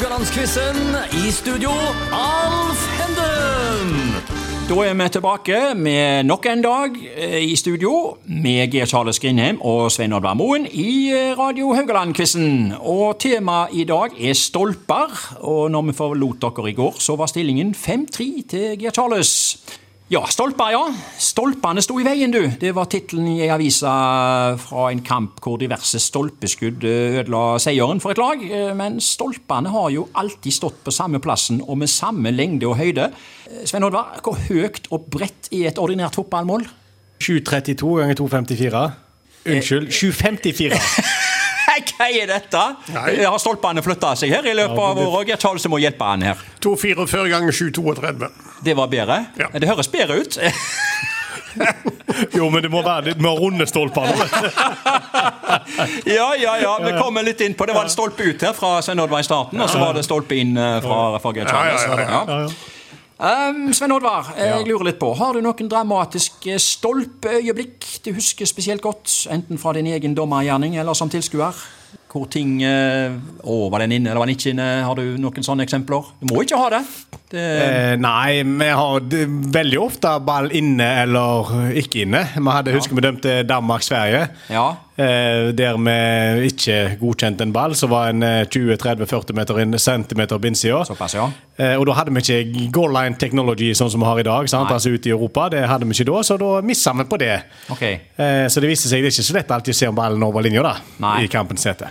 Haugalandsquizen. I studio, Alf Henden. Da er vi tilbake med nok en dag eh, i studio med Geir Charles Grindheim og Svein Oddvar Moen i eh, Radio Haugaland-quizen. Og temaet i dag er stolper. Og når vi forlot dere i går, så var stillingen 5-3 til Geir Charles. Ja, stolper, ja. Stolpene sto i veien, du. Det var tittelen i avisa fra en kamp hvor diverse stolpeskudd eh, ødela seieren for et lag. Eh, Men stolpene har jo alltid stått på samme plassen og med samme lengde og høyde. Eh, Svein Oddvar, hvor høyt og bredt er et ordinært fotballmål? 732 ganger 254. Unnskyld, 754. Hva er dette? Nei. Har stolpene flytta seg her i løpet av året? Charles må hjelpe han her. 244 ganger 732. Det var bedre? Ja. Det høres bedre ut. Jo, men det må være litt mer runde stolper. Ja, ja, ja. Vi kommer litt inn på Det var en stolpe ut her fra Svein Oddvar i starten, og så var det stolpe inn eh, fra, Geir Charles. Um, Svein Oddvar, eh, jeg lurer litt på, har du noen dramatiske stolpeøyeblikk du husker spesielt godt? Enten fra din egen dommergjerning eller som tilskuer? Hvor ting eh, Å, var den inne eller var den ikke inne? Har du noen sånne eksempler? Du må ikke ha det. det Eh, nei, vi har veldig ofte ball inne eller ikke inne. Vi hadde, husker vi dømte Danmark-Sverige. ja. Eh, der vi ikke godkjente en ball, så var en eh, 20-30-40 meter inn, centimeter på innsida. Såpass, ja. Eh, og da hadde vi ikke goal line technology sånn som vi har i dag. Altså ute i Europa. Det hadde vi ikke da, så da missa vi på det. Ok. Eh, så det viste seg det er ikke så lett alltid å se om ballen over linja i kampens sete.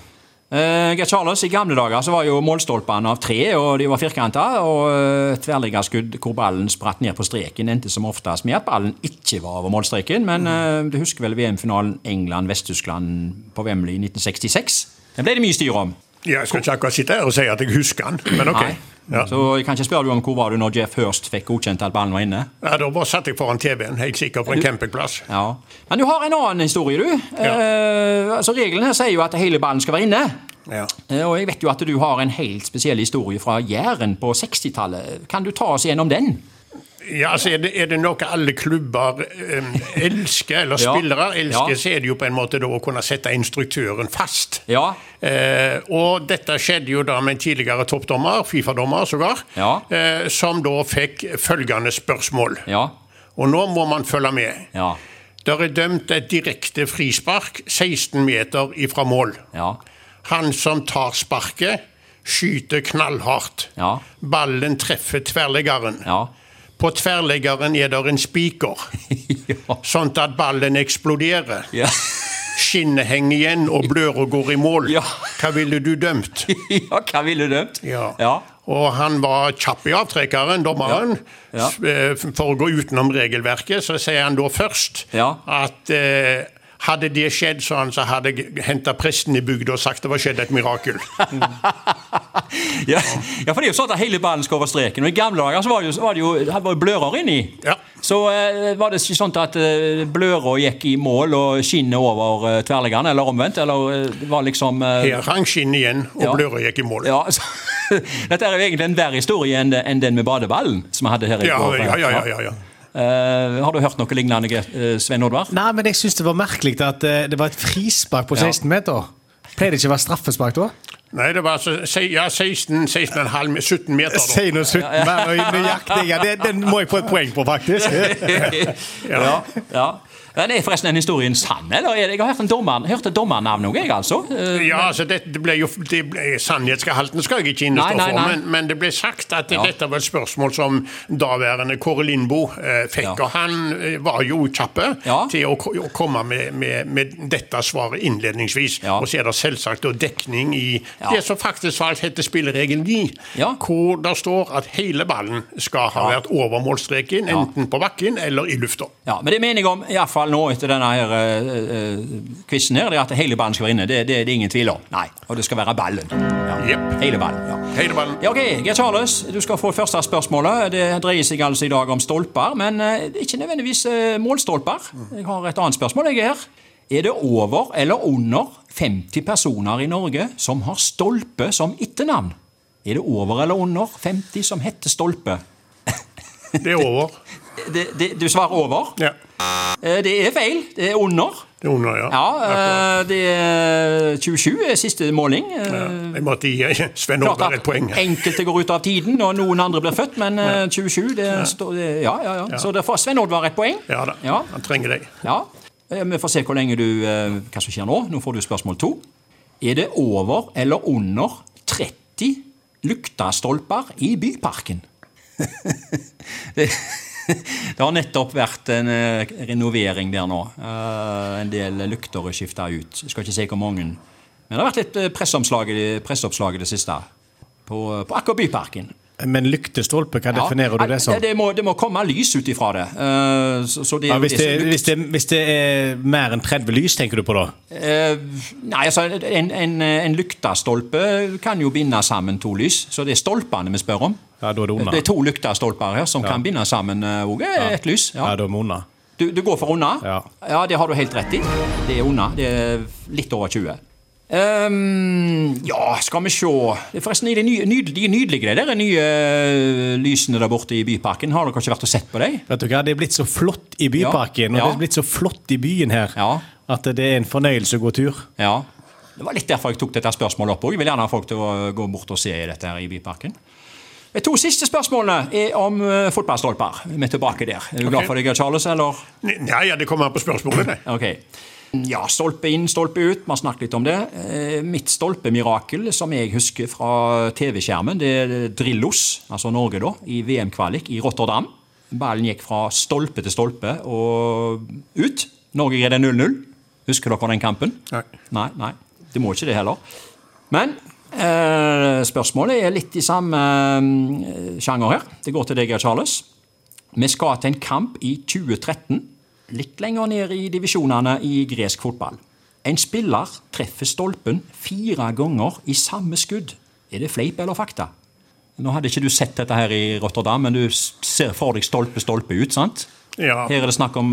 Uh, Geir Charles, I gamle dager så var jo målstolpene av tre, og de var firkanta. Og uh, tverrliggerskudd hvor ballen spratt ned på streken, endte som oftest med at ballen ikke var over målstreken. Men uh, du husker vel VM-finalen England-Vest-Tyskland på Wembley i 1966? Den ble det mye styr om. Jeg skal ikke akkurat sitte her og si at jeg husker han, men ok. Ja. Så jeg kan ikke spørre du om hvor var du når Jeff Hurst fikk godkjent at ballen var inne? Ja, da bare satt jeg foran TV-en, helt sikkert på en campingplass. Ja. Men du har en annen historie, du. Eh, altså Regelen her sier jo at hele ballen skal være inne. Ja. Eh, Og jeg vet jo at du har en helt spesiell historie fra Jæren på 60-tallet. Kan du ta oss gjennom den? Ja, altså er det, er det noe alle klubber um, elsker, eller spillere elsker, så er det jo på en måte da å kunne sette instruktøren fast. Ja. Eh, og dette skjedde jo da med en tidligere toppdommer, Fifa-dommer sågar, Ja. eh, som da fikk følgende spørsmål. Ja. Og nå må man følge med. Ja. Der er dømt et direkte frispark 16 meter ifra mål. Ja. Han som tar sparket, skyter knallhardt. Ja. Ballen treffer tverrleggeren. Ja. På tverrleggeren er det en spiker, ja. sånn at ballen eksploderer. Ja. Skinnet henger igjen, og bløra går i mål. Ja. Hva ville du dømt? ja, hva ville du dømt? Ja. Ja. Og han var kjapp i avtrekkeren, dommeren. Eh, For å gå utenom regelverket, så sier han da først at eh, hadde det skjedd sånn, så hadde jeg henta presten i bygda og sagt det var skjedd et mirakel. Ja. ja, for det er jo sånn at hele ballen skal over streken. Og I gamle dager så var det jo, var det jo, var blører inni. Ja. Så eh, var det ikke sånn at eh, bløra gikk i mål og skinnet over eh, tverrleggeren, eller omvendt? Eller eh, var liksom eh, Her hang skinnet igjen, og Ja. bløra gikk i mål. Ja, så, Dette er jo egentlig en verre historie enn, enn den med badeballen som vi hadde her i går. ja, ja, ja, ja, ja. Eh, har du hørt noe lignende, eh, Svein Oddvar? Nei, men jeg syns det var merkelig at eh, det var et frispark på Ja. 16 meter. Pleier det ikke å være straffespark da? Nei, det var altså se- ja, 16, 16,5, 17 meter. da. Si noe 17 mer nøyaktig. Ja, det, den må jeg få et poeng på, faktisk. ja. ja. Men er forresten den historien sann, eller? er det- Jeg har hørt en dommer, hørte dommernavn òg, jeg, altså. Eh, Ja, altså det, det ble jo det ble, Sannhetsgehalten skal jeg ikke innestå for, men, men det ble sagt at Ja. dette var et spørsmål som daværende Kåre Lindboe eh, fikk. Ja. Og han eh, var jo kjappe Ja. til å, å komme med, med, med dette svaret innledningsvis. Og så er det selvsagt da dekning i det som faktisk var- heter spilleregel 9, Ja. hvor det står at hele ballen skal ha vært over målstreken, enten på bakken eller i lufta. Ja, Men det mener jeg om, iallfall nå etter denne her, uh, quizen her, det er at hele ballen skal være inne. Det, det, det er ingen tvil om. Nei, Og det skal være ballen. Ja. Yep. Hele ballen. ja. Hele ballen. Ja, ok, Geir Charles, du skal få første spørsmålet. Det dreier seg altså i dag om stolper, men uh, ikke nødvendigvis uh, målstolper. Jeg har et annet spørsmål. jeg her. Er det over eller under 50 personer i Norge som har stolpe som etternavn? Er det over eller under 50 som heter Stolpe? Det er over. Det, det, du svarer over. Ja. Eh, Det er feil. Det er under. Det er under, ja. Ja, eh, det er 27 er siste måling. Eh, Ja, Jeg måtte gi Sven at et poeng. enkelte går ut av tiden, og noen andre blir født, men eh, 27 det står ja, ja, ja. Så det får Sven Oddvar et poeng. Ja da, Ja. han trenger deg. Ja. Vi får se hvor lenge du, hva som skjer nå. Nå får du spørsmål to. Er det over eller under 30 lyktestolper i Byparken? det, det har nettopp vært en eh, renovering der nå. Eh, En del lykter er skifta ut. Jeg skal ikke si hvor mange. Men det har vært litt eh, presseoppslag i det siste på, på akkurat Byparken. Men lyktestolpe, hva definerer du det som? Det, det, må, det må komme lys ut ifra det. Eh, så, Ja, hvis, det som det, lykt- hvis, det, hvis det er mer enn 30 lys, tenker du på da? Eh, nei, altså, en, en, en lyktestolpe kan jo binde sammen to lys, så det er stolpene vi spør om. Ja, da er det Det er to lyktestolper her som kan binde sammen òg et lys. Ja, Ja. da er vi under. Du, du går for unna? Ja. det har du helt rett i. Det er unna. Det er litt over 20. Ehm, ja, skal vi se Det er Forresten, de er ny- de nydelige, de der nye eh, lysene der borte i Byparken. Har dere ikke vært og sett på dem? Vet du hva, Det er blitt så flott i Byparken, Ja. og det er blitt så flott i byen her, Ja. at det er en fornøyelse å gå tur. Ja. Det var litt derfor jeg tok dette spørsmålet opp òg. Jeg vil gjerne ha folk til å gå bort og se dette her i Byparken. De to siste spørsmålene er om uh, fotballstolper. Vi er tilbake der. Er du glad for det, Charles? eller? Nei, ja, det kommer an på spørsmålet, det. Ok. Ja, stolpe inn, stolpe ut. Vi har snakket litt om det. Eh, Mitt stolpemirakel, som jeg husker fra TV-skjermen, det er Drillos, altså Norge, da, i VM-kvalik i Rotterdam. Ballen gikk fra stolpe til stolpe og ut. Norge greide 0-0. Husker dere den kampen? Nei. Nei, nei. Det må ikke det heller. Men eh, spørsmålet er litt i samme eh, sjanger her. Det går til deg, Charles. Vi skal til en kamp i 2013, litt lenger ned i divisjonene i gresk fotball. En spiller treffer stolpen fire ganger i samme skudd. Er det fleip eller fakta? Nå hadde ikke du sett dette her i Rotterdam, men du ser for deg stolpe, stolpe ut, sant? Ja. Her er det snakk om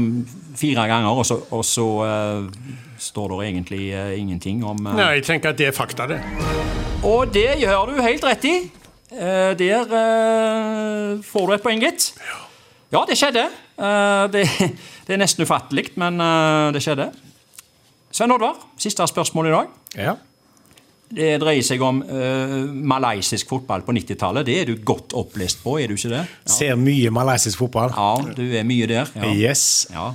fire ganger, og så, og så uh, står det egentlig uh, ingenting om uh... Nei, jeg tenker at det er fakta, det. Og det gjør du helt rett i. Der får du et poeng, gitt. Ja, det skjedde. Eh, det, det er nesten ufattelig, men eh, det skjedde. Svein Oddvar, siste spørsmål i dag. Ja. Det dreier seg om uh, malaysisk fotball på 90-tallet. Det er du godt opplest på, er du ikke det? Ser mye malaysisk fotball. Ja, du er mye der. Ja. Yes. Ja.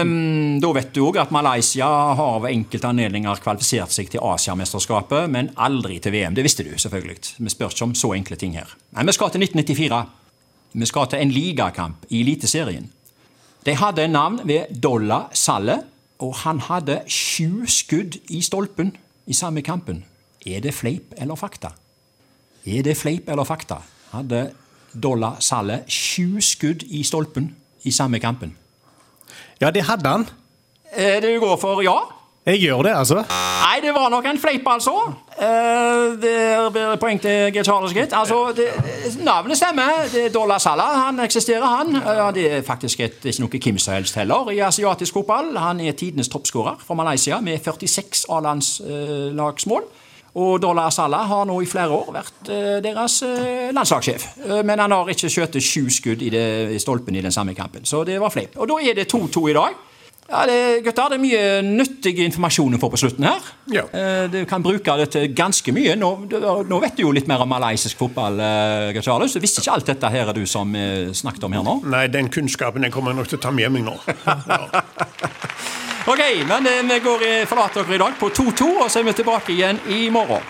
Um, da vet du òg at Malaysia har ved enkelte anledninger kvalifisert seg til Asiamesterskapet, men aldri til VM. Det visste du, selvfølgelig. Vi spør ikke om så enkle ting her. Men vi skal til 1994. Vi skal til en ligakamp i Eliteserien. De hadde navn ved Dolla Salle, og han hadde sju skudd i stolpen i samme kampen. Er det fleip eller fakta? Er det fleip eller fakta? Hadde Dolla Salle sju skudd i stolpen i samme kampen? Ja, det hadde han. Det går for ja? Jeg gjør det, altså. Nei, det var nok en fleip, altså. Eh, Det blir poeng til G. Charles, gitt. Altså, det, navnet stemmer. Det er Dollar Salah. Han eksisterer, han. Ja, det er faktisk et, er ikke noe hvem som helst heller i asiatisk fotball. Han er tidenes toppskårer fra Malaysia med 46 A-landslagsmål. Og Dollar Salah har nå i flere år vært eh, deres eh, landslagssjef. Eh, men han har ikke skutt sju skudd i, det, i stolpen i den samme kampen, så det var fleip. Og da er det 2-2 i dag. Ja, det, gutter, det er mye nyttig informasjon du får på slutten her. Ja. Eh, Du kan bruke det til ganske mye. Nå, nå vet du jo litt mer om malaysisk fotball. eh, Du visste ikke alt dette her er du som snakket om her nå. Nei, den kunnskapen den kommer jeg nok til å ta med meg nå. Ja. Ok, men eh, vi går forlater dere i dag på 2-2, og så er vi tilbake igjen i morgen.